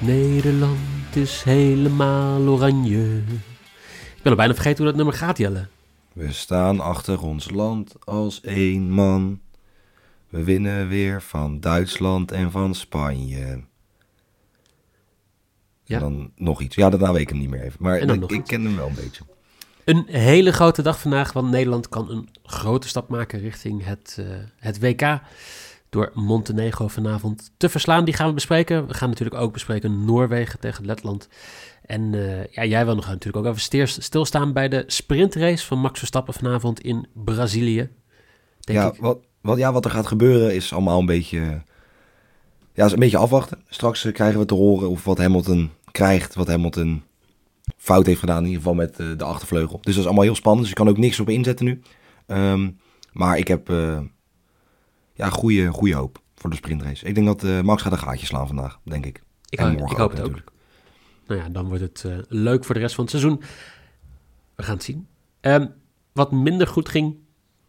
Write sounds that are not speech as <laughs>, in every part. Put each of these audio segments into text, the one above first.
Nederland is helemaal oranje. Ik ben al bijna vergeten hoe dat nummer gaat, Jelle. We staan achter ons land als één man. We winnen weer van Duitsland en van Spanje. Ja. En dan nog iets. Ja, daarna weet ik hem niet meer even. Maar ik, ik ken hem wel een beetje. Een hele grote dag vandaag, want Nederland kan een grote stap maken richting het, eh, het WK. Door Montenegro vanavond te verslaan. Die gaan we bespreken. We gaan natuurlijk ook bespreken Noorwegen tegen Letland. En eh, ja, jij wil nog natuurlijk ook even stilstaan bij de sprintrace van Max Verstappen vanavond in Brazilië. Denk ja, ik. Wat, wat, ja, wat er gaat gebeuren is allemaal een beetje... Ja, is een beetje afwachten. Straks krijgen we te horen of wat Hamilton krijgt. Wat Hamilton fout heeft gedaan. In ieder geval met eh, de achtervleugel. Dus dat is allemaal heel spannend. Dus je kan ook niks op inzetten nu. Ehm, maar ik heb eh, ja, goede, goede hoop voor de sprintrace. Ik denk dat eh, Max gaat een gaatje slaan vandaag, denk ik. Ik, En hoop- morgen ik hoop het ook. natuurlijk. Nou ja, dan wordt het eh, leuk voor de rest van het seizoen. We gaan het zien. Ehm, wat minder goed ging,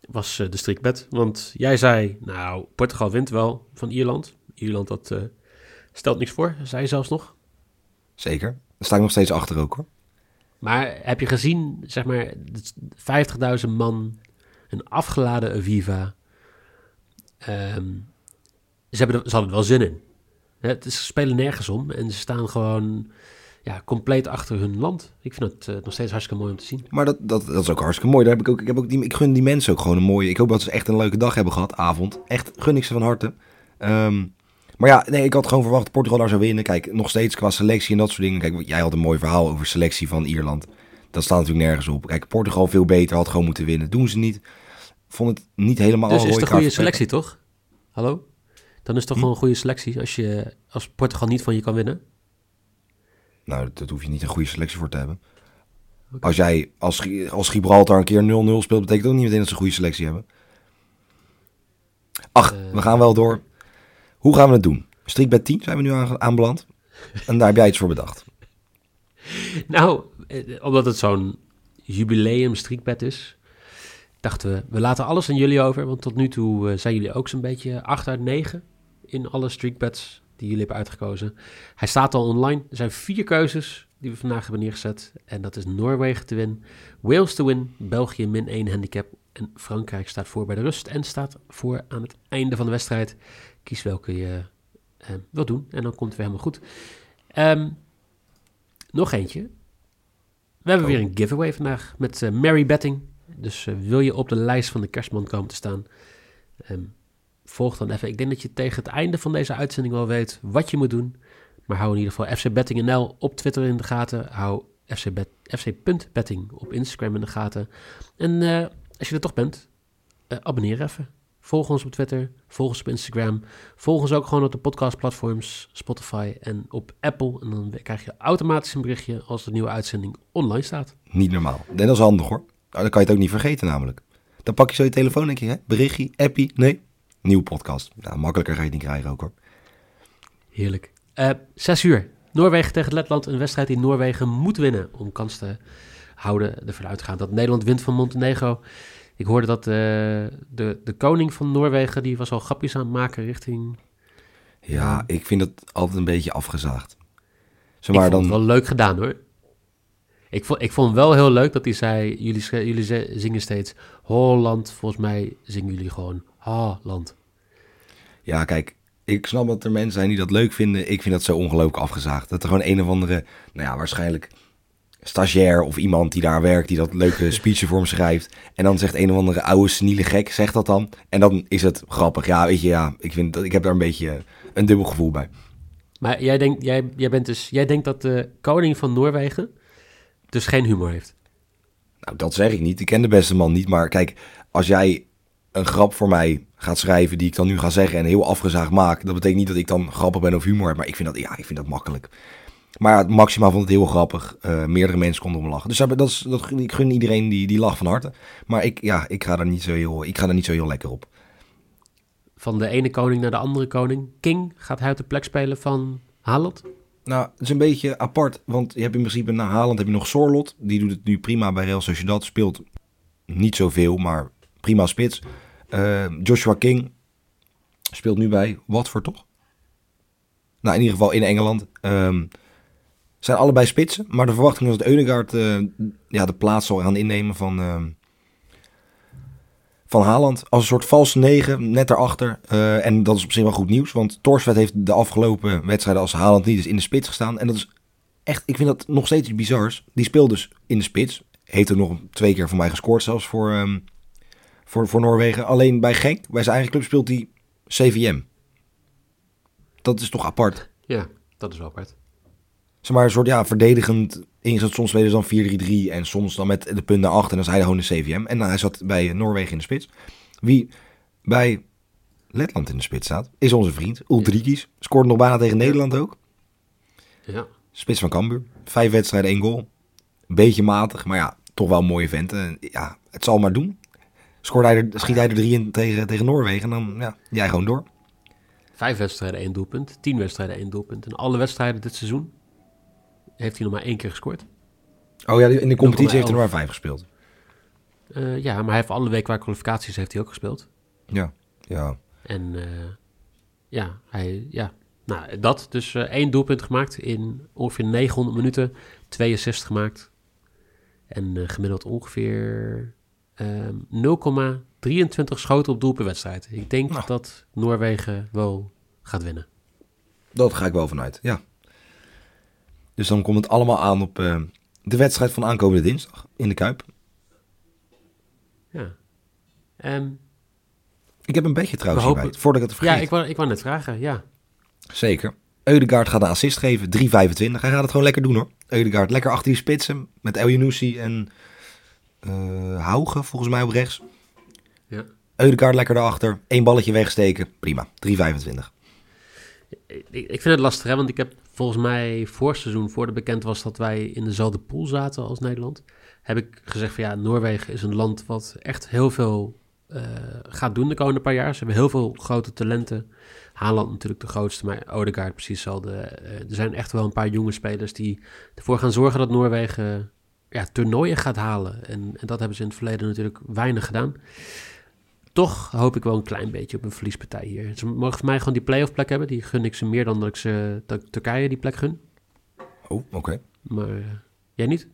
was eh, de strikbed. Want jij zei, nou, Portugal wint wel van Ierland. Ierland, dat stelt niks voor, zei je zelfs nog. Zeker. Daar sta ik nog steeds achter ook hoor. Maar heb je gezien, zeg maar, de 50.000 man, een afgeladen Aviva. Ehm, ze, hebben er, ze hadden er wel zin in. Het is, ze spelen nergens om en ze staan gewoon ja, compleet achter hun land. Ik vind het eh, nog steeds hartstikke mooi om te zien. Maar dat, dat, dat is ook hartstikke mooi. Daar heb ik, ook, ik, heb ook die, ik gun die mensen ook gewoon een mooie... Ik hoop dat ze echt een leuke dag hebben gehad, avond. Echt gun ik ze van harte. Ehm, maar ja, nee, ik had gewoon verwacht dat Portugal daar zou winnen. Kijk, nog steeds qua selectie en dat soort dingen. Kijk, jij had een mooi verhaal over selectie van Ierland. Dat staat natuurlijk nergens op. Kijk, Portugal veel beter, had gewoon moeten winnen. Doen ze niet. Vond het niet helemaal Dus is het een kaart goede vertrekken. selectie, toch? Hallo? Dan is het toch Hm? gewoon een goede selectie als, je, als Portugal niet van je kan winnen? Nou, dat hoef je niet een goede selectie voor te hebben. Als jij als, als Gibraltar een keer 0-0 speelt, betekent dat niet meteen dat ze een goede selectie hebben. Ach, Eh. we gaan wel door. Hoe gaan we het doen? Strikbed 10 zijn we nu aan, aanbeland. En daar heb jij iets voor bedacht. <laughs> Nou, eh, omdat het zo'n jubileum streakbed is, dachten we, we laten alles aan jullie over. Want tot nu toe eh, zijn jullie ook zo'n beetje 8 uit 9 in alle streakbeds die jullie hebben uitgekozen. Hij staat al online. Er zijn vier keuzes die we vandaag hebben neergezet. En dat is Noorwegen te winnen, Wales te winnen, België min 1 handicap en Frankrijk staat voor bij de rust en staat voor aan het einde van de wedstrijd. Kies welke je eh, wilt doen en dan komt het weer helemaal goed. Ehm, nog eentje. We hebben Oh. weer een giveaway vandaag met eh, Mary Betting. Dus eh, wil je op de lijst van de kerstman komen te staan, ehm, volg dan even. Ik denk dat je tegen het einde van deze uitzending wel weet wat je moet doen. Maar hou in ieder geval FC Betting NL op Twitter in de gaten. Hou FC Bet, FC.betting op Instagram in de gaten. En eh, als je er toch bent, eh, abonneer even. Volg ons op Twitter, volg ons op Instagram. Volg ons ook gewoon op de podcastplatforms, Spotify en op Apple. En dan krijg je automatisch een berichtje als de nieuwe uitzending online staat. Niet normaal. En dat is handig hoor. Nou, dan kan je het ook niet vergeten namelijk. Dan pak je zo je telefoon en denk je, hè? berichtje, appie, nee. Nieuwe podcast. Nou, makkelijker ga je het niet krijgen ook hoor. Heerlijk. Eh zes uur. Noorwegen tegen Letland. Een wedstrijd die Noorwegen moet winnen om kans te houden ervan gaan dat Nederland wint van Montenegro. Ik hoorde dat eh, de, de koning van Noorwegen, die was al grapjes aan het maken richting... Ja, ik vind het altijd een beetje afgezaagd. Zeg ik vond dan... het wel leuk gedaan hoor. Ik vond, ik vond wel heel leuk dat hij zei, jullie, jullie zingen steeds Holland. Volgens mij zingen jullie gewoon Holland. Ja, kijk, ik snap dat er mensen zijn die dat leuk vinden. Ik vind dat zo ongelooflijk afgezaagd. Dat er gewoon een of andere, nou ja, waarschijnlijk stagiair of iemand die daar werkt, die dat leuke <laughs> speechen voor hem schrijft. En dan zegt een of andere oude seniele gek, zegt dat dan. En dan is het grappig. Ja, weet je, ja, ik, vind dat, ik heb daar een beetje een dubbel gevoel bij. Maar jij denkt, jij, jij, bent dus, jij denkt dat de koning van Noorwegen dus geen humor heeft? Nou, dat zeg ik niet. Ik ken de beste man niet. Maar kijk, als jij een grap voor mij gaat schrijven die ik dan nu ga zeggen en heel afgezaagd maak, dat betekent niet dat ik dan grappig ben of humor heb. Maar ik vind dat, ja, ik vind dat makkelijk. Maar Maxima vond het heel grappig. Uh, meerdere mensen konden om lachen. Dus dat is, dat, ik gun iedereen die, die lach van harte. Maar ik, ja, ik, ga er niet zo heel, ik ga er niet zo heel lekker op. Van de ene koning naar de andere koning. King, gaat hij uit de plek spelen van Haaland? Nou, het is een beetje apart. Want je hebt in principe na Haaland heb je nog Sorlot. Die doet het nu prima bij Real Sociedad. Speelt niet zoveel, maar prima spits. Uh, Joshua King speelt nu bij Watford, toch? Nou, in ieder geval in Engeland. Um, zijn allebei spitsen, maar de verwachting is dat Eudegaard uh, ja, de plaats zal gaan innemen van, uh, van Haaland. Als een soort valse negen, net daarachter. Uh, en dat is op zich wel goed nieuws, want Torsvet heeft de afgelopen wedstrijden als Haaland niet is in de spits gestaan. En dat is echt, ik vind dat nog steeds iets bizars. Die speelt dus in de spits. Heeft er nog twee keer voor mij gescoord zelfs voor, um, voor, voor Noorwegen. Alleen bij Genk, bij zijn eigen club, speelt hij CVM. Dat is toch apart? Ja, dat is wel apart zeg maar, een soort ja, verdedigend ingezet. Soms spelen ze dan 4-3-3 en soms dan met de punten achter. En dan is hij gewoon de CVM. En dan, hij zat bij Noorwegen in de spits. Wie bij Letland in de spits staat, is onze vriend Ulrikis. Scoort nog bijna tegen Nederland ook. Ja. Spits van Cambuur. Vijf wedstrijden, één goal. Een beetje matig, maar ja, toch wel een mooie vent. En ja, het zal maar doen. Scoort hij er, schiet hij er drie in tegen, tegen Noorwegen en dan ja, jij gewoon door. Vijf wedstrijden, één doelpunt. Tien wedstrijden, één doelpunt. En alle wedstrijden dit seizoen heeft hij nog maar één keer gescoord. Oh ja, in de competitie heeft hij nog maar vijf gespeeld. Uh, ja, maar hij heeft alle week qua kwalificaties heeft hij ook gespeeld. Ja, ja. En uh, ja, hij, ja, nou dat. Dus uh, één doelpunt gemaakt in ongeveer 900 minuten. 62 gemaakt. En gemiddeld ongeveer 0,23 schoten op doel per wedstrijd. Ik denk nou. dat Noorwegen wel gaat winnen. Dat ga ik wel vanuit, ja. Dus dan komt het allemaal aan op uh, de wedstrijd van aankomende dinsdag in de Kuip. Ja. Um, ik heb een beetje trouwens hopen... hierbij, voordat ik het vergeet. Ja, ik wou, ik wou net vragen, ja. Zeker. Eudegaard gaat een assist geven, 3,25. Hij gaat het gewoon lekker doen hoor. Eudegaard lekker achter die spitsen met El Yanoussi en uh, Hauge volgens mij op rechts. Ja. Eudegaard lekker daarachter, één balletje wegsteken, prima, 3,25. Ik, vind het lastig hè, want ik heb volgens mij voor seizoen, voordat bekend was dat wij in dezelfde pool zaten als Nederland, heb ik gezegd van ja, Noorwegen is een land wat echt heel veel uh, gaat doen de komende paar jaar. Ze hebben heel veel grote talenten. Haaland natuurlijk de grootste, maar Odegaard precies hetzelfde. Uh, er zijn echt wel een paar jonge spelers die ervoor gaan zorgen dat Noorwegen ja, toernooien gaat halen. En, en dat hebben ze in het verleden natuurlijk weinig gedaan toch hoop ik wel een klein beetje op een verliespartij hier. Ze mogen voor mij gewoon die playoff plek hebben. Die gun ik ze meer dan dat ik ze dat Turkije die plek gun. Oh, oké. Maar uh, jij niet?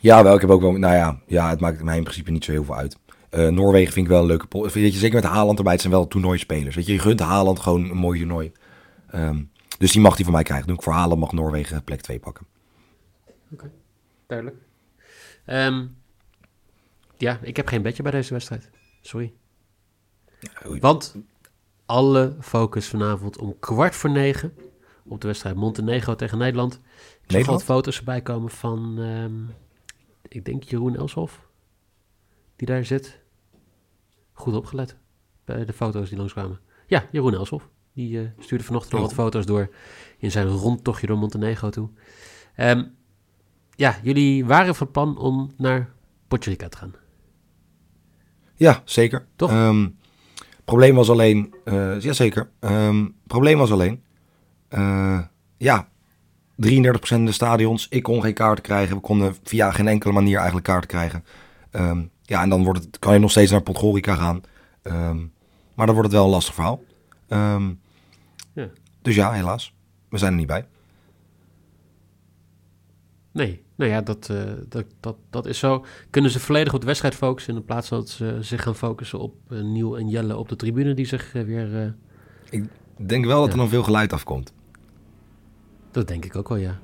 Ja, wel. Ik heb ook wel. Nou ja, ja, het maakt mij in principe niet zo heel veel uit. Uh, Noorwegen vind ik wel een leuke. Weet je, zeker met Haaland erbij. Het zijn wel toernooispelers. Weet je, je gunt Haaland gewoon een mooi toernooi. Um, dus die mag hij van mij krijgen. Doe ik voor Haaland mag Noorwegen plek 2 pakken. Oké, okay. duidelijk. Um, ja, ik heb geen bedje bij deze wedstrijd. Sorry. Want alle focus vanavond om kwart voor negen op de wedstrijd Montenegro tegen Nederland. Ik zag wat foto's erbij komen van, um, ik denk Jeroen Elshoff, die daar zit. Goed opgelet bij de foto's die langskwamen. Ja, Jeroen Elshoff. Die uh, stuurde vanochtend nog wat foto's door in zijn rondtochtje door Montenegro toe. Um, ja, jullie waren van plan om naar Potjerica te gaan. Ja, zeker. Toch? Um, probleem was alleen, uh, ja zeker. Um, probleem was alleen, uh, ja, 33% in de stadions. Ik kon geen kaarten krijgen. We konden via geen enkele manier eigenlijk kaarten krijgen. Um, ja, en dan wordt het, kan je nog steeds naar Podgorica gaan. maar dan wordt het wel een lastig verhaal. ja. Dus ja, helaas. We zijn er niet bij. Nee, nou ja, dat, uh, dat, dat, dat is zo. Kunnen ze volledig op de wedstrijd focussen in plaats van dat ze zich gaan focussen op uh, Nieuw en Jelle op de tribune die zich uh, weer... Ik denk wel dat er dan veel geluid afkomt. Dat denk ik ook wel, ja.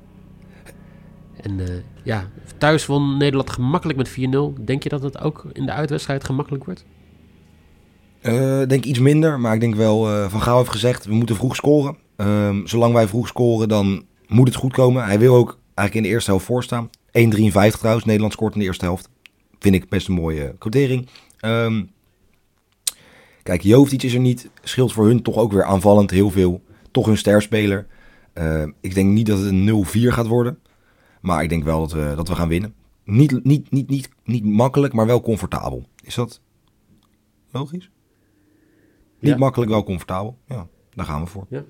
En eh, ja, thuis won Nederland gemakkelijk met 4-0. Denk je dat het ook in de uitwedstrijd gemakkelijk wordt? Eh, denk iets minder, maar ik denk wel, eh, Van Gaal heeft gezegd, we moeten vroeg scoren. Ehm, zolang wij vroeg scoren, dan moet het goed komen. Hij wil ook eigenlijk in de eerste helft voorstaan. 1,53 trouwens, Nederland scoort in de eerste helft. Vind ik best een mooie quotering. Ehm kijk, Jovetic is er niet. Scheelt voor hun toch ook weer aanvallend heel veel. Toch hun sterspeler. Ehm, ik denk niet dat het een 0-4 gaat worden. Maar ik denk wel dat we, dat we gaan winnen. Niet, niet, niet, niet, niet makkelijk, maar wel comfortabel. Is dat logisch? Niet Ja. makkelijk, wel comfortabel. Ja, daar gaan we voor. Ja.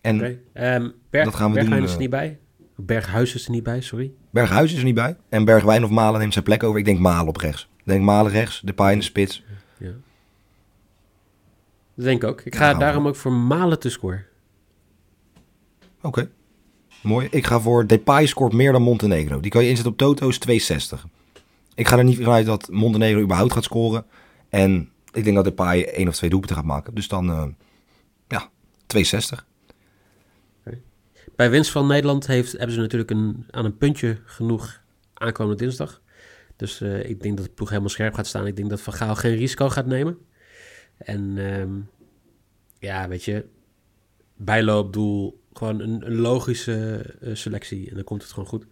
En Oké. Ehm, Berg, dat gaan we Bergwijn doen, is er eh. niet bij. Berghuis is er niet bij, sorry. Berghuis is er niet bij. En Bergwijn of Malen neemt zijn plek over. Ik denk Malen op rechts. Ik denk Malen rechts, de in de spits. Ja. Dat denk ik ook. Ik ga daarom ook voor Malen te scoren. Oké, mooi. Ik ga voor Depay scoort meer dan Montenegro. Die kan je inzetten op Toto's 260. Ik ga er niet vanuit dat Montenegro überhaupt gaat scoren. En ik denk dat Depay één of twee doelpunten gaat maken. Dus dan, eh, ja, 260. Bij winst van Nederland heeft, hebben ze natuurlijk een, aan een puntje genoeg aankomende dinsdag. Dus eh, ik denk dat de ploeg helemaal scherp gaat staan. Ik denk dat Van Gaal geen risico gaat nemen. En ehm, ja, weet je, bijloopdoel, gewoon een, logische eh, selectie. En dan komt het gewoon goed.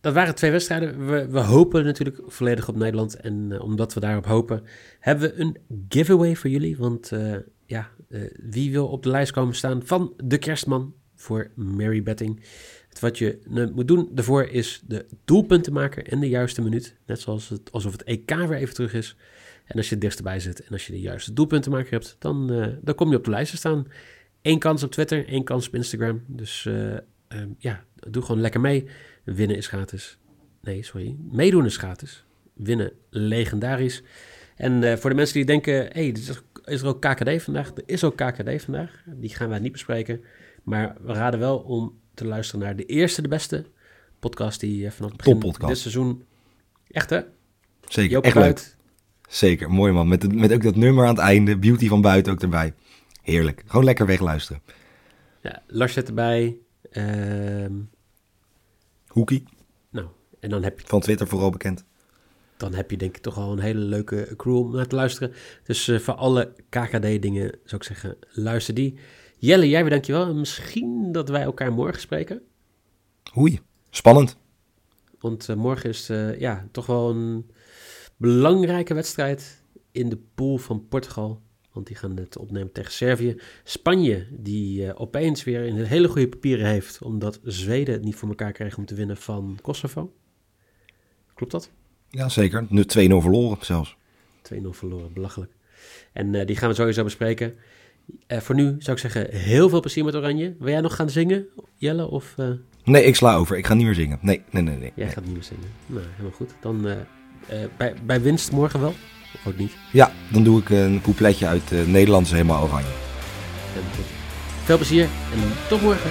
Dat waren twee wedstrijden. We, we hopen natuurlijk volledig op Nederland. En eh, omdat we daarop hopen, hebben we een giveaway voor jullie. Want ja, wie wil op de lijst komen staan van de kerstman voor Mary Betting? Wat je eh, moet doen daarvoor is de doelpunten maken en de juiste minuut. Net zoals het, alsof het EK weer even terug is. En als je het dichtstbij zit en als je de juiste doelpuntenmaker hebt, dan, eh, dan kom je op de lijst te staan. Eén kans op Twitter, één kans op Instagram. Dus eh, ehm, ja, doe gewoon lekker mee. Winnen is gratis. Nee, sorry. Meedoen is gratis. Winnen legendarisch. En voor de mensen die denken, hé, hey, is er ook KKD vandaag? Er is ook KKD vandaag. Die gaan wij niet bespreken. Maar we raden wel om te luisteren naar de eerste, de beste podcast die eh, vanaf het begin dit seizoen... Echt hè? Zeker, Joop echt leuk. Zeker, mooi man. Met, met ook dat nummer aan het einde. Beauty van buiten ook erbij. Heerlijk. Gewoon lekker wegluisteren. Ja, Lars zit erbij. Ehm, Hoekie, nou, en dan heb, je, van Twitter vooral bekend. dan heb je denk ik toch al een hele leuke crew om naar te luisteren. Dus eh, voor alle KKD-dingen zou ik zeggen, luister die. Jelle, jij weer dankjewel. En misschien dat wij elkaar morgen spreken. Oei, spannend. Want eh, morgen is eh, ja, toch wel een belangrijke wedstrijd in de pool van Portugal. Want die gaan het opnemen tegen Servië. Spanje, die eh, opeens weer in hele goede papieren heeft. Omdat Zweden het niet voor elkaar kreeg om te winnen van Kosovo. Klopt dat? Ja, zeker. Nu 2-0 verloren zelfs. 2-0 verloren, belachelijk. En die gaan we sowieso bespreken. Eh, voor nu zou ik zeggen, heel veel plezier met Oranje. Wil jij nog gaan zingen, Jelle? Of eh, Nee, ik sla over. Ik ga niet meer zingen. Nee, nee, nee. nee. jij nee. gaat niet meer zingen? Nou, helemaal goed. Dan eh, bij, bij winst morgen wel? Of ook niet? Ja, dan doe ik een coupletje uit Nederlands helemaal oranje. Veel plezier en tot morgen.